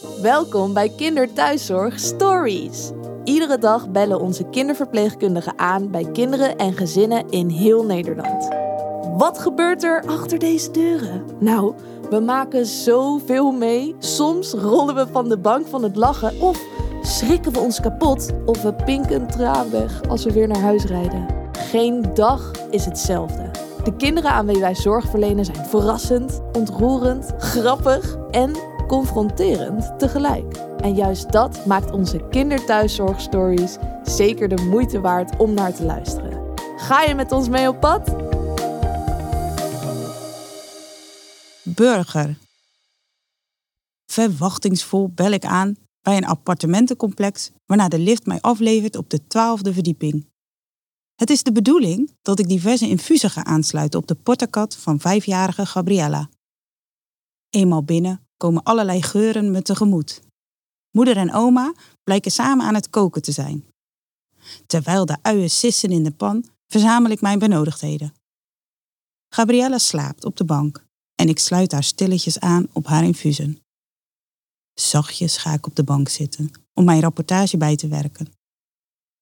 Welkom bij Kinderthuiszorg Stories. Iedere dag bellen onze kinderverpleegkundigen aan bij kinderen en gezinnen in heel Nederland. Wat gebeurt er achter deze deuren? Nou, we maken zoveel mee. Soms rollen we van de bank van het lachen of schrikken we ons kapot of we pinken traan weg als we weer naar huis rijden. Geen dag is hetzelfde. De kinderen aan wie wij zorg verlenen zijn verrassend, ontroerend, grappig en confronterend tegelijk. En juist dat maakt onze kinderthuiszorgstories zeker de moeite waard om naar te luisteren. Ga je met ons mee op pad? Burger. Verwachtingsvol bel ik aan bij een appartementencomplex waarna de lift mij aflevert op de twaalfde verdieping. Het is de bedoeling dat ik diverse infusen ga aansluiten op de portakat van vijfjarige Gabriella. Eenmaal binnen komen allerlei geuren me tegemoet. Moeder en oma blijken samen aan het koken te zijn. Terwijl de uien sissen in de pan, verzamel ik mijn benodigdheden. Gabriella slaapt op de bank en ik sluit haar stilletjes aan op haar infusen. Zachtjes ga ik op de bank zitten om mijn rapportage bij te werken.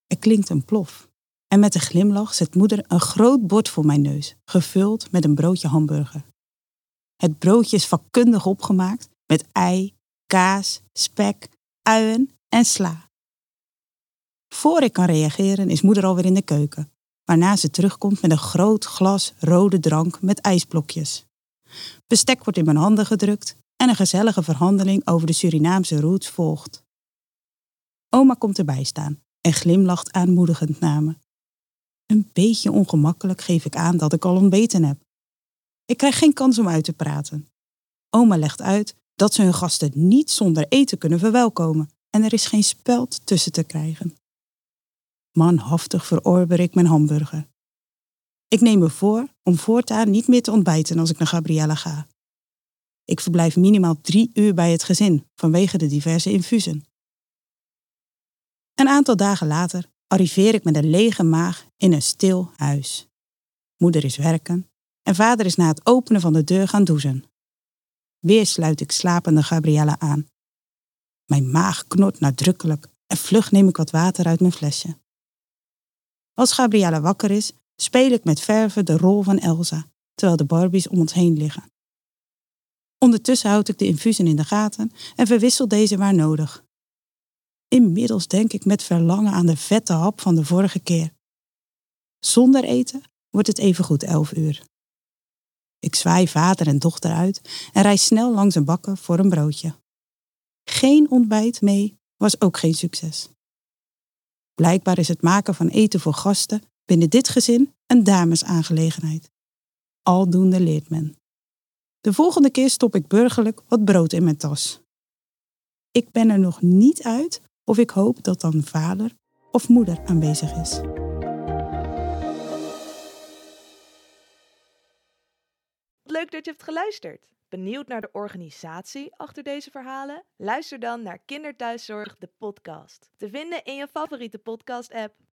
Er klinkt een plof en met een glimlach zet moeder een groot bord voor mijn neus, gevuld met een broodje hamburger. Het broodje is vakkundig opgemaakt met ei, kaas, spek, uien en sla. Voor ik kan reageren is moeder alweer in de keuken, waarna ze terugkomt met een groot glas rode drank met ijsblokjes. Bestek wordt in mijn handen gedrukt en een gezellige verhandeling over de Surinaamse roots volgt. Oma komt erbij staan en glimlacht aanmoedigend naar me. Een beetje ongemakkelijk geef ik aan dat ik al ontbeten heb. Ik krijg geen kans om uit te praten. Oma legt uit dat ze hun gasten niet zonder eten kunnen verwelkomen en er is geen speld tussen te krijgen. Manhaftig verorber ik mijn hamburger. Ik neem me voor om voortaan niet meer te ontbijten als ik naar Gabriella ga. Ik verblijf minimaal drie uur bij het gezin vanwege de diverse infusen. Een aantal dagen later arriveer ik met een lege maag in een stil huis. Moeder is werken en vader is na het openen van de deur gaan douchen. Weer sluit ik slapende Gabriella aan. Mijn maag knort nadrukkelijk en vlug neem ik wat water uit mijn flesje. Als Gabriella wakker is, speel ik met verven de rol van Elsa, terwijl de Barbies om ons heen liggen. Ondertussen houd ik de infusen in de gaten en verwissel deze waar nodig. Inmiddels denk ik met verlangen aan de vette hap van de vorige keer. Zonder eten wordt het evengoed elf uur. Ik zwaai vader en dochter uit en rijd snel langs een bakken voor een broodje. Geen ontbijt mee was ook geen succes. Blijkbaar is het maken van eten voor gasten binnen dit gezin een damesaangelegenheid. Aldoende leert men. De volgende keer stop ik burgerlijk wat brood in mijn tas. Ik ben er nog niet uit of ik hoop dat dan vader of moeder aanwezig is. Leuk dat je hebt geluisterd. Benieuwd naar de organisatie achter deze verhalen? Luister dan naar Kinderthuiszorg, de podcast. Te vinden in je favoriete podcast-app.